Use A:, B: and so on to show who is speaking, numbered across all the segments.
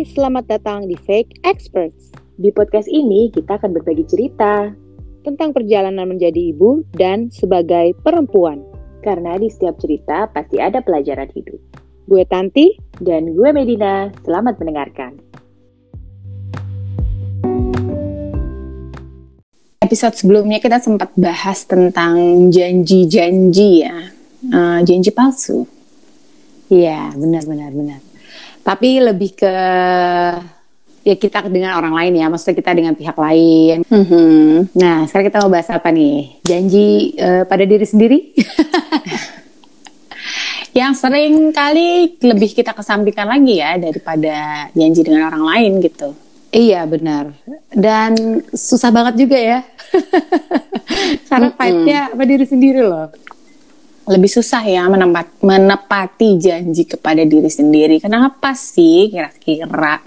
A: Hai, selamat datang di Fake Experts.
B: Di podcast ini kita akan berbagi cerita
A: tentang perjalanan menjadi ibu dan sebagai perempuan.
B: Karena di setiap cerita pasti ada pelajaran hidup.
A: Gue Tanti
B: dan gue Medina. Selamat mendengarkan.
C: Episode sebelumnya kita sempat bahas tentang janji-janji ya, uh, janji palsu.
A: Iya, benar benar benar tapi lebih ke ya kita dengan orang lain ya, maksudnya kita dengan pihak lain. Mm-hmm. Nah, sekarang kita mau bahas apa nih? Janji uh, pada diri sendiri?
C: yang sering kali lebih kita kesampingkan lagi ya daripada janji dengan orang lain gitu.
A: Iya benar. Dan susah banget juga ya. Karena mm -hmm. fightnya pada diri sendiri loh
C: lebih susah ya menempat, menepati janji kepada diri sendiri. Kenapa sih kira-kira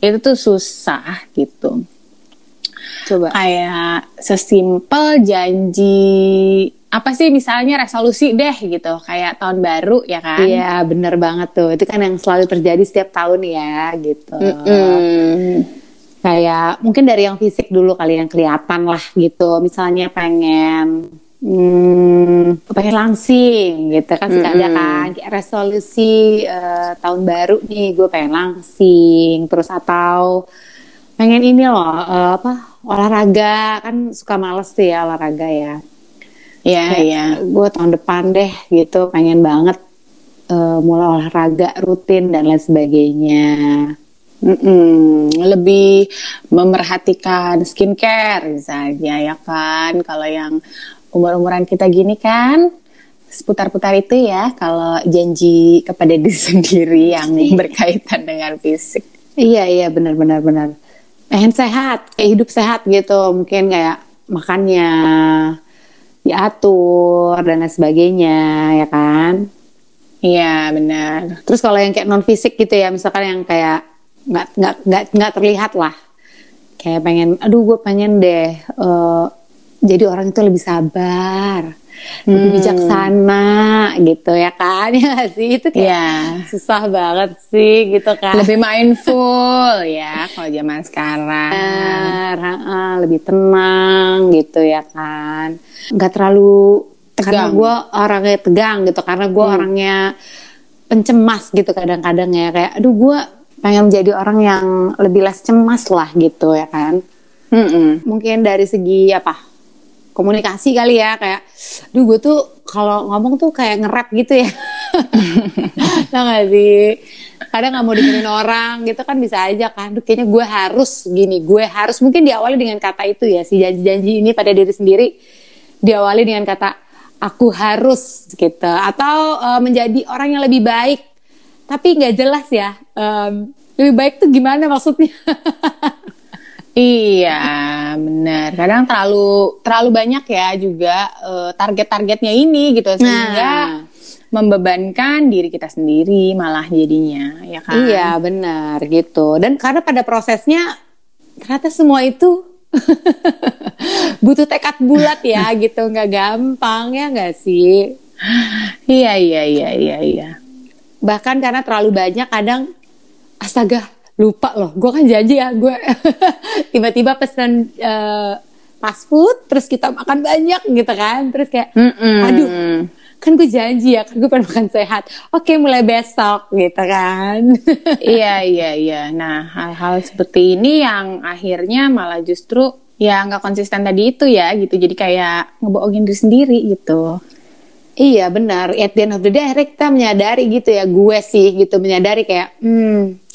C: itu tuh susah gitu? Coba. Kayak sesimpel janji apa sih misalnya resolusi deh gitu kayak tahun baru ya kan?
A: Iya bener banget tuh itu kan yang selalu terjadi setiap tahun ya gitu. Mm -mm. Kayak mungkin dari yang fisik dulu kali yang kelihatan lah gitu. Misalnya pengen hmm, pengen langsing gitu kan suka mm -hmm. ada kan resolusi uh, tahun baru nih gue pengen langsing terus atau pengen ini loh uh, apa olahraga kan suka males sih ya olahraga ya
C: Iya, iya.
A: Gue tahun depan deh gitu pengen banget uh, mulai olahraga rutin dan lain sebagainya.
C: Mm -mm, lebih memerhatikan skincare misalnya ya kan. Kalau yang umur-umuran kita gini kan seputar-putar itu ya kalau janji kepada diri sendiri yang iya. berkaitan dengan fisik.
A: Iya iya benar-benar benar. Pengen sehat, kayak hidup sehat gitu, mungkin kayak makannya diatur dan lain sebagainya ya kan.
C: Iya benar.
A: Terus kalau yang kayak non fisik gitu ya, misalkan yang kayak nggak nggak nggak nggak terlihat lah, kayak pengen, aduh gue pengen deh uh, jadi orang itu lebih sabar, hmm. lebih bijaksana gitu ya kan ya sih itu kayak yeah. susah banget sih gitu kan.
C: Lebih mindful ya kalau zaman sekarang.
A: uh, lebih tenang gitu ya kan. Gak terlalu tegang. karena gue orangnya tegang gitu karena gue hmm. orangnya pencemas gitu kadang-kadang ya kayak aduh gue pengen menjadi orang yang lebih less cemas lah gitu ya kan. Mm -mm. Mungkin dari segi apa komunikasi kali ya kayak duh gue tuh kalau ngomong tuh kayak nge-rap gitu ya. Nah gak sih? Kadang nggak mau dengerin orang gitu kan bisa aja kan. Duh, kayaknya gue harus gini gue harus mungkin diawali dengan kata itu ya si janji-janji ini pada diri sendiri. Diawali dengan kata aku harus gitu. Atau uh, menjadi orang yang lebih baik. Tapi nggak jelas ya um, lebih baik tuh gimana maksudnya
C: Iya, benar. Kadang terlalu terlalu banyak ya juga uh, target-targetnya ini gitu sehingga nah. membebankan diri kita sendiri malah jadinya, ya kan?
A: Iya, benar gitu. Dan karena pada prosesnya ternyata semua itu butuh tekad bulat ya gitu, nggak gampang ya nggak sih?
C: Iya, iya, iya, iya, iya.
A: Bahkan karena terlalu banyak kadang astaga lupa loh gue kan janji ya gue tiba-tiba pesan uh, fast food terus kita makan banyak gitu kan. Terus kayak mm -mm. aduh kan gue janji ya kan gue pengen makan sehat. Oke mulai besok gitu kan.
C: Iya iya iya. Nah hal-hal seperti ini yang akhirnya malah justru ya nggak konsisten tadi itu ya gitu. Jadi kayak ngebohongin diri sendiri gitu.
A: Iya benar. At the end of the day kita menyadari gitu ya gue sih gitu menyadari kayak hmm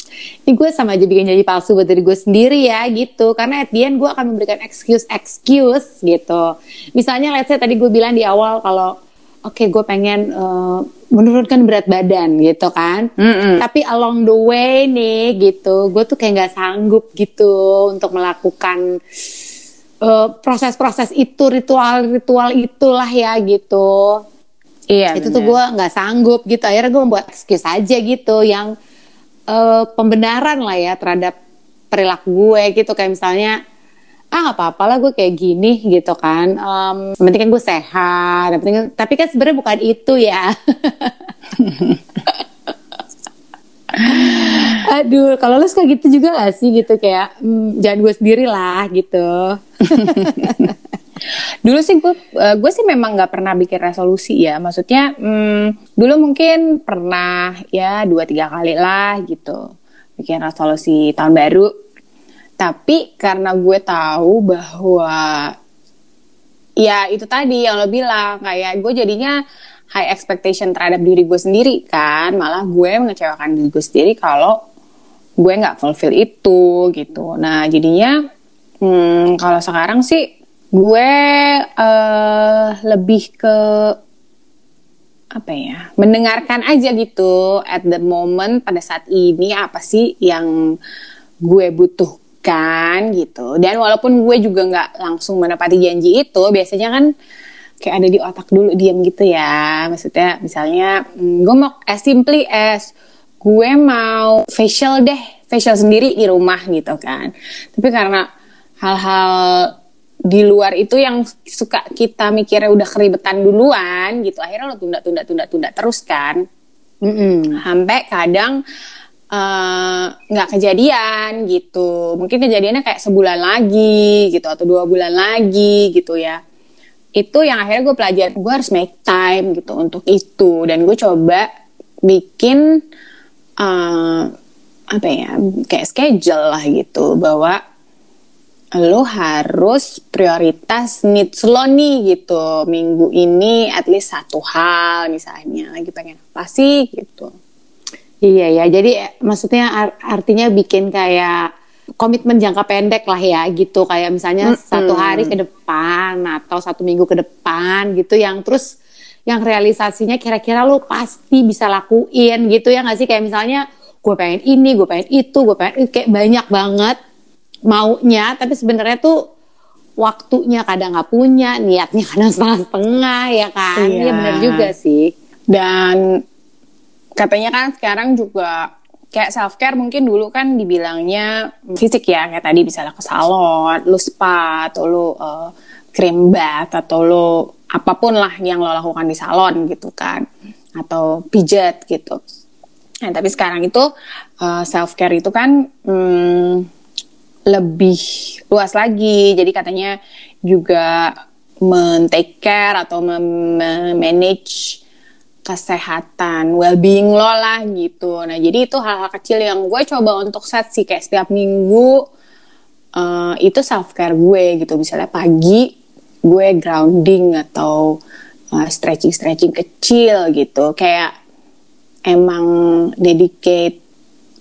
A: ini gue sama aja bikin janji palsu buat diri gue sendiri ya gitu karena at the end gue akan memberikan excuse excuse gitu misalnya let's say tadi gue bilang di awal kalau oke okay, gue pengen uh, menurunkan berat badan gitu kan mm -hmm. tapi along the way nih gitu gue tuh kayak nggak sanggup gitu untuk melakukan eh, proses-proses uh, itu ritual-ritual itulah ya gitu Iya, itu bener. tuh gue nggak sanggup gitu. Akhirnya gue membuat excuse aja gitu yang uh, pembenaran lah ya terhadap perilaku gue gitu. Kayak misalnya ah nggak apa-apa lah gue kayak gini gitu kan. Um, penting kan gue sehat. Penting tapi kan sebenarnya bukan itu ya. Aduh, kalau lu suka gitu juga gak sih? Gitu kayak mm, jangan gue sendiri lah gitu.
C: dulu sih gue uh, gue sih memang nggak pernah bikin resolusi ya. Maksudnya hmm, dulu mungkin pernah ya dua tiga kali lah gitu bikin resolusi tahun baru. Tapi karena gue tahu bahwa ya itu tadi yang lo bilang kayak gue jadinya high expectation terhadap diri gue sendiri kan. Malah gue mengecewakan diri gue sendiri kalau gue nggak fulfill itu gitu. Nah jadinya hmm, kalau sekarang sih gue uh, lebih ke apa ya mendengarkan aja gitu at the moment pada saat ini apa sih yang gue butuhkan gitu. Dan walaupun gue juga nggak langsung menepati janji itu biasanya kan kayak ada di otak dulu diam gitu ya. Maksudnya misalnya hmm, gue mau as simply as gue mau facial deh facial sendiri di rumah gitu kan. Tapi karena hal-hal di luar itu yang suka kita mikirnya udah keribetan duluan gitu. Akhirnya lo tunda tunda tunda tunda terus kan. Mm -mm. sampai kadang eh, nggak uh, kejadian gitu. Mungkin kejadiannya kayak sebulan lagi gitu atau dua bulan lagi gitu ya. Itu yang akhirnya gue pelajari gue harus make time gitu untuk itu. Dan gue coba bikin uh, apa ya kayak schedule lah gitu. Bahwa lo harus prioritas needs lo nih gitu. Minggu ini at least satu hal misalnya lagi pengen apa sih gitu.
A: Iya ya. Jadi maksudnya artinya bikin kayak komitmen jangka pendek lah ya gitu. Kayak misalnya mm -hmm. satu hari ke depan atau satu minggu ke depan gitu yang terus yang realisasinya kira-kira lo pasti bisa lakuin gitu ya nggak sih? Kayak misalnya gue pengen ini gue pengen itu gue pengen kayak banyak banget maunya tapi sebenarnya tuh waktunya kadang nggak punya niatnya kadang setengah-setengah ya kan iya. ya benar juga sih
C: dan katanya kan sekarang juga kayak self care mungkin dulu kan dibilangnya fisik ya kayak tadi misalnya ke salon, lu spa atau lu uh, cream bath atau lu apa pun lah yang lo lakukan di salon gitu kan atau pijat gitu. Nah tapi sekarang itu uh, eh, self care itu kan hmm, lebih luas lagi. Jadi katanya juga men-take care atau manage kesehatan, well-being lo lah gitu. Nah, jadi itu hal-hal kecil yang gue coba untuk set sih kayak setiap minggu uh, itu self care gue gitu. Misalnya pagi gue grounding atau uh, stretching-stretching kecil gitu. Kayak emang dedicate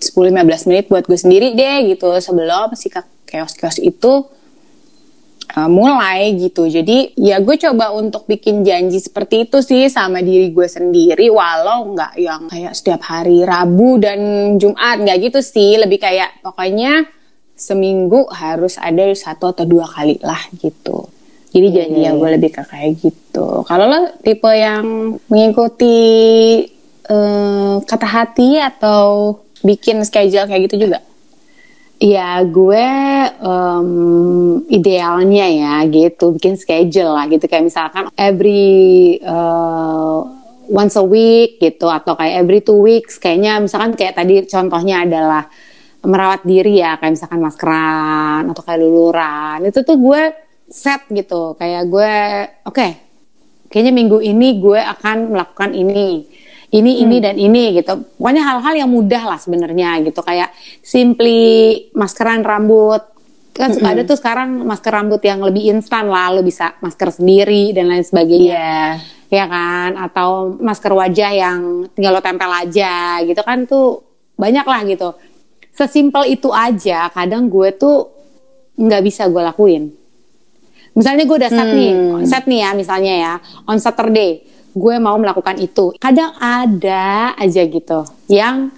C: 10-15 menit buat gue sendiri deh gitu. Sebelum si chaos-chaos itu uh, mulai gitu. Jadi ya gue coba untuk bikin janji seperti itu sih sama diri gue sendiri walau nggak yang kayak setiap hari Rabu dan Jumat nggak gitu sih. Lebih kayak pokoknya seminggu harus ada satu atau dua kali lah gitu. Jadi yeah, janji yeah, yang gue lebih ke kayak gitu. Kalau lo tipe yang mengikuti uh, kata hati atau bikin schedule kayak gitu juga?
A: Iya, gue um, idealnya ya gitu bikin schedule lah gitu. Kayak misalkan every uh, once a week gitu atau kayak every two weeks. Kayaknya misalkan kayak tadi contohnya adalah merawat diri ya kayak misalkan maskeran atau kayak luluran. Itu tuh gue set gitu. Kayak gue oke okay, kayaknya minggu ini gue akan melakukan ini ini hmm. ini dan ini gitu. Pokoknya hal-hal yang mudah lah sebenarnya gitu. Kayak simply maskeran rambut. Kan suka ada tuh sekarang masker rambut yang lebih instan lah. Lo bisa masker sendiri dan lain sebagainya. Yeah. ya kan? Atau masker wajah yang tinggal lo tempel aja gitu kan tuh banyak lah gitu. Sesimpel itu aja kadang gue tuh nggak bisa gue lakuin. Misalnya gue udah set hmm. nih set nih ya misalnya ya on Saturday gue mau melakukan itu. Kadang ada aja gitu yang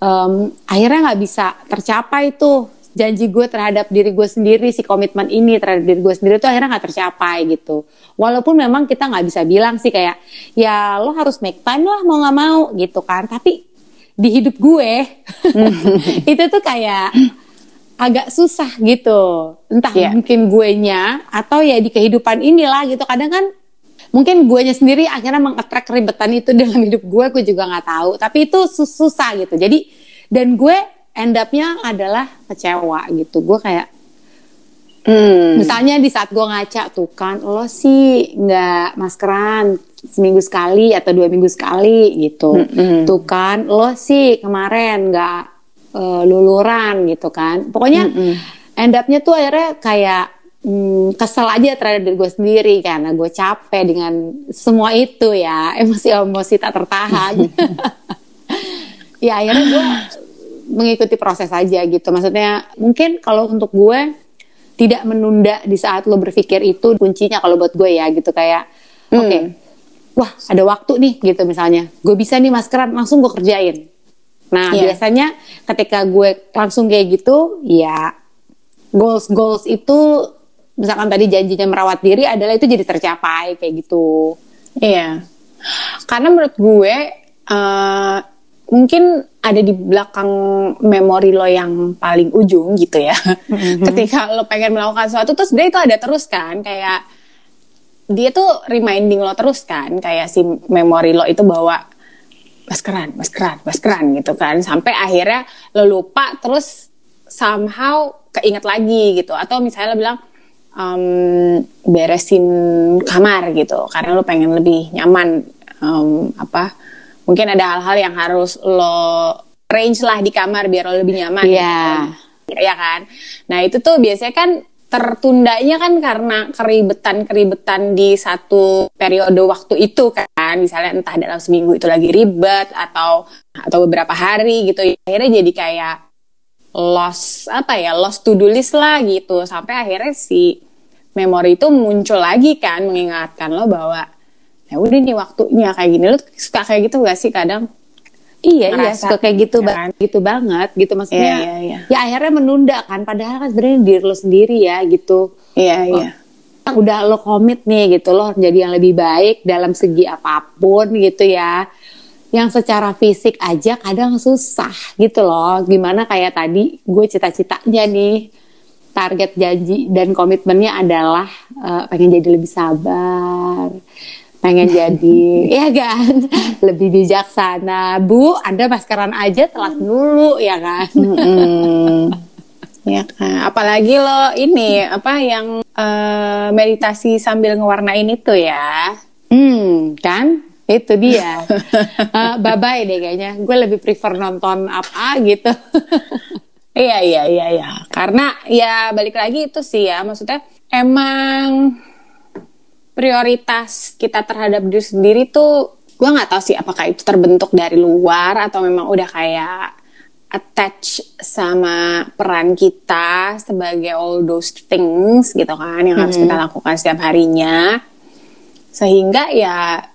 A: um, akhirnya nggak bisa tercapai tuh janji gue terhadap diri gue sendiri si komitmen ini terhadap diri gue sendiri tuh akhirnya nggak tercapai gitu. Walaupun memang kita nggak bisa bilang sih kayak ya lo harus make time lah mau nggak mau gitu kan. Tapi di hidup gue itu tuh kayak agak susah gitu. Entah yeah. mungkin gue nya atau ya di kehidupan inilah gitu. Kadang kan mungkin guanya sendiri akhirnya mengattract keribetan itu dalam hidup gue gue juga nggak tahu tapi itu susah gitu jadi dan gue end up-nya adalah kecewa gitu gue kayak
C: Hmm.
A: Misalnya di saat gue ngaca tuh kan, lo sih nggak maskeran seminggu sekali atau dua minggu sekali gitu.
C: Mm-mm.
A: Tuh kan, lo sih kemarin nggak eh, luluran gitu kan. Pokoknya
C: Mm-mm.
A: end up-nya tuh akhirnya kayak hmm, kesel aja terhadap diri gue sendiri karena gue capek dengan semua itu ya emosi-emosi tak tertahan. ya akhirnya gue mengikuti proses aja gitu. Maksudnya mungkin kalau untuk gue tidak menunda di saat lo berpikir itu kuncinya kalau buat gue ya gitu kayak
C: Hmm.
A: oke wah ada waktu nih gitu misalnya gue bisa nih maskeran langsung gue kerjain nah
C: Iya.
A: biasanya ketika gue langsung kayak gitu ya goals goals itu misalkan tadi janjinya merawat diri adalah itu jadi tercapai kayak gitu
C: Iya. Karena menurut gue eh, mungkin ada di belakang memori lo yang paling ujung gitu ya. Ketika lo pengen melakukan sesuatu terus sebenarnya itu ada terus kan kayak dia tuh reminding lo terus kan kayak si memori lo itu bawa maskeran, maskeran, maskeran gitu kan sampai akhirnya lo lupa terus somehow keinget lagi gitu atau misalnya lo bilang em, beresin kamar gitu karena lo pengen lebih nyaman em, apa mungkin ada hal-hal yang harus lo range lah di kamar biar lo lebih nyaman
A: Iya.
C: gitu. ya kan nah itu tuh biasanya kan tertundanya kan karena keribetan-keribetan di satu periode waktu itu kan misalnya entah dalam seminggu itu lagi ribet atau atau beberapa hari gitu akhirnya jadi kayak lost apa ya lost to do list lah gitu sampai akhirnya si memori itu muncul lagi kan mengingatkan lo bahwa ya udah nih waktunya kayak gini lo suka kayak gitu gak sih kadang
A: Iya, iya, suka kayak gitu,
C: ya kan?
A: gitu banget, gitu maksudnya.
C: Iya, iya, iya.
A: Ya akhirnya menunda kan, padahal kan sebenarnya diri lo sendiri ya, gitu.
C: iya iya
A: Udah lo komit nih, gitu lo jadi yang lebih baik dalam segi apa pun, gitu ya. Yang secara fisik aja kadang susah, gitu loh. Gimana kayak tadi, gue cita-citanya nih, target janji dan komitmennya adalah eh, pengen jadi lebih sabar, pengen jadi ya kan? Lebih bijaksana. Bu anda maskeran aja telat dulu ya kan?
C: Ya kan? Apalagi lo ini apa yang eh, meditasi sambil ngewarnain itu ya.
A: Hmm kan itu dia. Eh, bye bye deh kayaknya. Gue lebih prefer nonton apa gitu.
C: Iya iya iya iya. Karena ya balik lagi itu sih ya. Maksudnya emang prioritas kita terhadap diri sendiri tuh gue nggak tahu sih apakah itu terbentuk dari luar atau memang udah kayak attach sama peran kita sebagai all those things gitu kan yang harus kita lakukan setiap harinya. Sehingga ya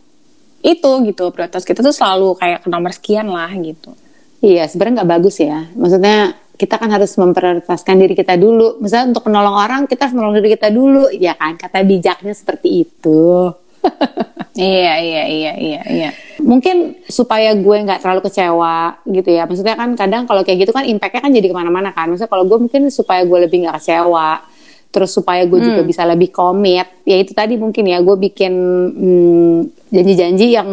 C: itu gitu prioritas kita tuh selalu kayak ke nomor sekian lah gitu.
A: Iya sebenarnya nggak bagus ya. Maksudnya kita kan harus memprioritaskan diri kita dulu. Misalnya untuk menolong orang kita harus menolong diri kita dulu. Ya kan? Kata bijaknya seperti itu.
C: Iya iya iya iya iya.
A: Mungkin supaya gue nggak terlalu kecewa gitu ya. Maksudnya kan kadang kalau kayak gitu kan impactnya kan jadi ke mana-mana kan. Maksudnya kalau gue mungkin supaya gue lebih nggak kecewa terus supaya gue juga bisa lebih komit ya itu tadi mungkin ya. Gue bikin hmm, janji-janji yang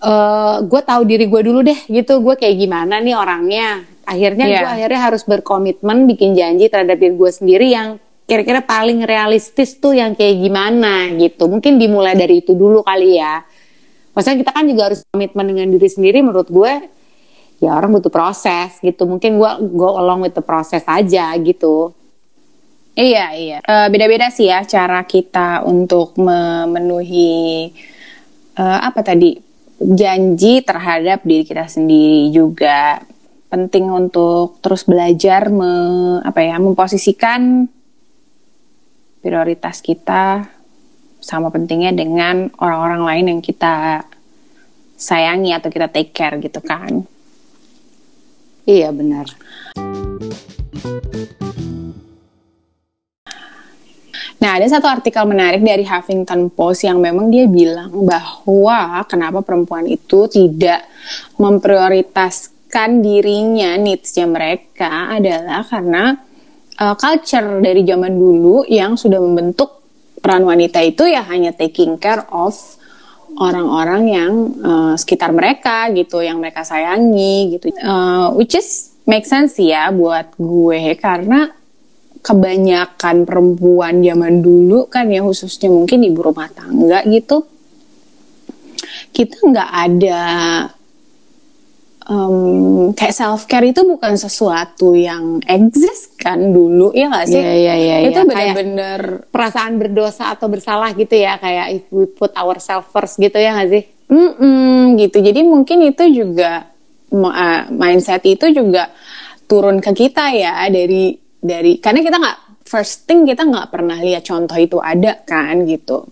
A: eh gue tahu diri gue dulu deh gitu. Gue kayak gimana nih orangnya? Akhirnya
C: Iya.
A: gue akhirnya harus berkomitmen bikin janji terhadap diri gue sendiri yang kira-kira paling realistis tuh yang kayak gimana gitu. Mungkin dimulai dari itu dulu kali ya. Maksudnya kita kan juga harus komitmen dengan diri sendiri menurut gue ya orang butuh proses gitu. Mungkin gue go along with the proses aja gitu
C: Iya, iya. Eh, beda-beda sih ya cara kita untuk memenuhi eh, apa tadi janji terhadap diri kita sendiri juga penting untuk terus belajar me, apa ya memposisikan prioritas kita sama pentingnya dengan orang-orang lain yang kita sayangi atau kita take care gitu kan.
A: iya benar
C: Nah, ada satu artikel menarik dari Huffington Post yang memang dia bilang bahwa kenapa perempuan itu tidak memprioritaskan dirinya, needs-nya mereka adalah karena uh, culture dari zaman dulu yang sudah membentuk peran wanita itu ya hanya taking care of orang-orang yang uh, sekitar mereka gitu, yang mereka sayangi gitu. Uh, which is make sense ya buat gue karena kebanyakan perempuan zaman dulu kan ya khususnya mungkin ibu rumah tangga gitu kita nggak ada um, kayak self care itu bukan sesuatu yang exist kan dulu ya nggak sih?
A: Iya iya iya.
C: Itu
A: iya.
C: benar-benar
A: perasaan berdosa atau bersalah gitu ya kayak if we put ourselves first gitu ya nggak sih?
C: mm -mm, gitu. Jadi mungkin itu juga uh, mindset itu juga turun ke kita ya dari dari karena kita nggak first thing kita nggak pernah lihat contoh itu ada kan gitu.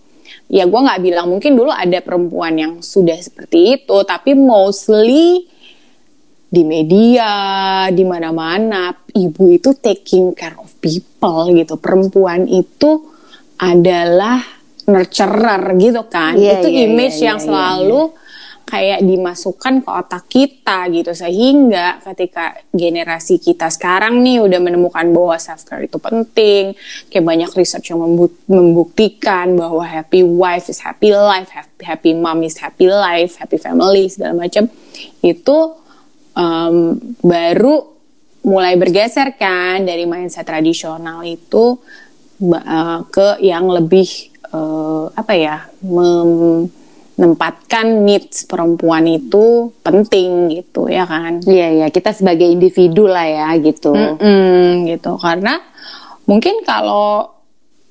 C: Ya gue nggak bilang mungkin dulu ada perempuan yang sudah seperti itu tapi mostly di media di mana-mana ibu itu taking care of people gitu. Perempuan itu adalah nurturer gitu kan.
A: Iya,
C: itu
A: iya,
C: image
A: iya,
C: yang
A: iya,
C: selalu kayak dimasukkan ke otak kita gitu. Sehingga ketika generasi kita sekarang nih udah menemukan bahwa self care itu penting kayak banyak research yang membu- membuktikan bahwa happy wife is happy life happy, mom is happy life happy family segala macam itu um, baru mulai bergeser kan dari mindset tradisional itu ke yang lebih uh, apa ya mem- menempatkan needs perempuan itu penting gitu ya kan?
A: Iya iya. Kita sebagai individu lah ya gitu.
C: Mm-mm, gitu. Karena mungkin kalau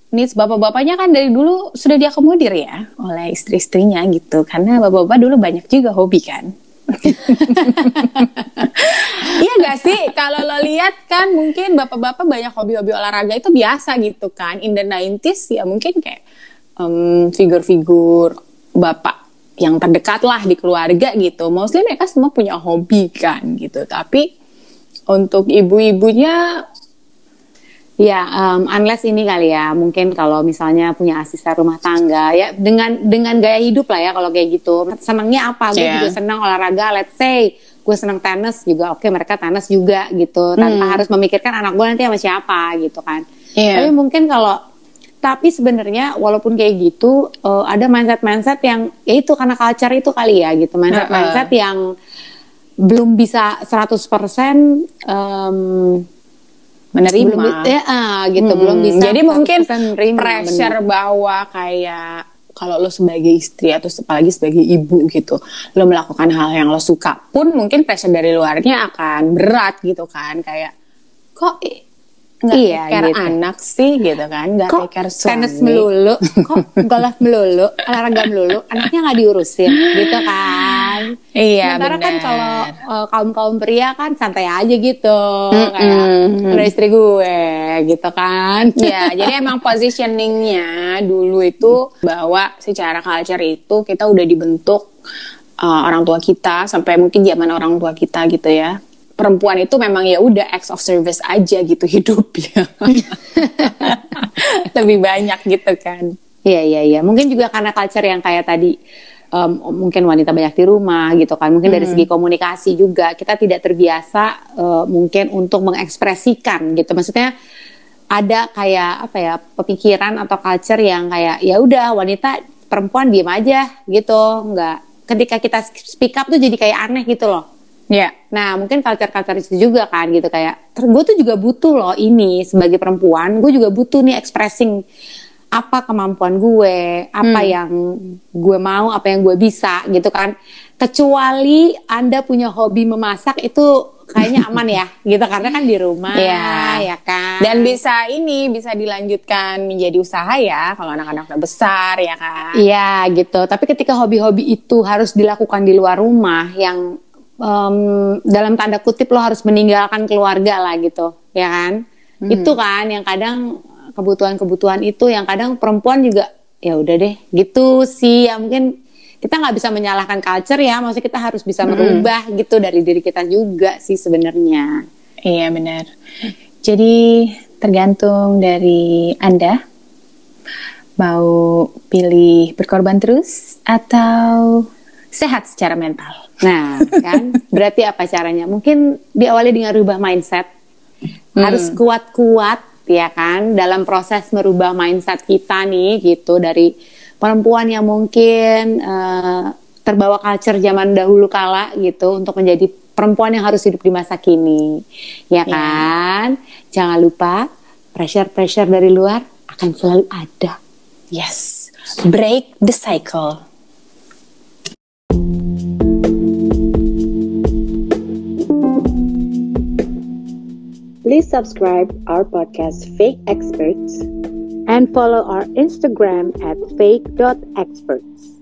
C: needs bapak-bapaknya kan dari dulu sudah diakomodir ya oleh istri-istrinya gitu. Karena bapak-bapak dulu banyak juga hobi kan. Iya gak sih? Kalau lo lihat kan mungkin bapak-bapak banyak hobi-hobi olahraga itu biasa gitu kan. In the 90s ya mungkin kayak em, figur-figur bapak yang terdekat lah di keluarga gitu mostly mereka semua punya hobi kan gitu tapi untuk ibu-ibunya
A: Ya, um, unless ini kali ya, mungkin kalau misalnya punya asisten rumah tangga, ya dengan dengan gaya hidup lah ya kalau kayak gitu. Senangnya apa? Gue
C: Yeah.
A: juga senang olahraga, let's say gue senang tenis juga, oke mereka tenis juga gitu, tanpa
C: Hmm.
A: harus memikirkan anak gue nanti sama siapa gitu kan.
C: Iya.
A: Tapi mungkin kalau tapi sebenarnya walaupun kayak gitu uh, ada mindset-mindset yang ya itu karena culture itu kali ya gitu. Mindset-mindset yang belum bisa 100% um,
C: menerima.
A: belum ya, ah, gitu
C: Hmm,
A: belum bisa
C: Jadi mungkin
A: 100% nerima,
C: pressure
A: bener.
C: bahwa kayak kalau lo sebagai istri atau apalagi sebagai ibu gitu, lo melakukan hal yang lo suka pun mungkin pressure dari luarnya akan berat gitu kan, kayak kok nggak
A: Iya,
C: care
A: gitu.
C: anak sih gitu kan, nggak
A: kok
C: care
A: tenis
C: suami.
A: melulu kok golf melulu olahraga melulu anaknya nggak diurusin gitu kan
C: Iya
A: sementara kan
C: benar.
A: kalau kaum kaum pria kan santai aja gitu
C: Mm-mm.
A: kayak ada istri gue gitu kan
C: Ya, jadi emang positioningnya dulu itu bahwa secara culture itu kita udah dibentuk uh, orang tua kita sampai mungkin zaman orang tua kita gitu ya. Perempuan itu memang ya udah acts of service aja gitu hidupnya. Lebih banyak gitu kan.
A: Iya iya iya. Mungkin juga karena culture yang kayak tadi em, mungkin wanita banyak di rumah gitu kan. Mungkin dari segi komunikasi juga kita tidak terbiasa eh, mungkin untuk mengekspresikan gitu. Maksudnya ada kayak apa ya pemikiran atau culture yang kayak ya udah wanita perempuan diem aja gitu. Nggak ketika kita speak up tuh jadi kayak aneh gitu loh.
C: Ya.
A: Nah mungkin culture-culture itu juga kan gitu kayak gue tuh juga butuh loh ini sebagai perempuan gue juga butuh nih expressing apa kemampuan gue apa yang gue mau apa yang gue bisa gitu kan kecuali anda punya hobi memasak itu kayaknya aman ya gitu karena kan di rumah
C: Iya.
A: ya kan
C: Dan bisa ini bisa dilanjutkan menjadi usaha ya kalau anak-anak udah besar ya kan.
A: Iya gitu. Tapi ketika hobi-hobi itu harus dilakukan di luar rumah, yang em, dalam tanda kutip lo harus meninggalkan keluarga lah gitu, ya kan? Itu kan yang kadang kebutuhan-kebutuhan itu yang kadang perempuan juga ya udah deh gitu sih. Ya mungkin kita nggak bisa menyalahkan culture ya, maksudnya kita harus bisa merubah gitu dari diri kita juga sih sebenarnya.
C: Iya benar. Jadi tergantung dari Anda mau pilih berkorban terus atau sehat secara mental.
A: Nah, kan berarti apa caranya? Mungkin diawali dengan rubah mindset. Harus kuat-kuat ya kan dalam proses merubah mindset kita nih gitu dari perempuan yang mungkin uh, terbawa culture zaman dahulu kala gitu untuk menjadi perempuan yang harus hidup di masa kini, ya iya. kan? Yeah. Jangan lupa pressure-pressure dari luar akan selalu ada.
C: Yes, break the cycle.
B: Please subscribe our podcast Fake Experts
A: and follow our Instagram at fake.experts.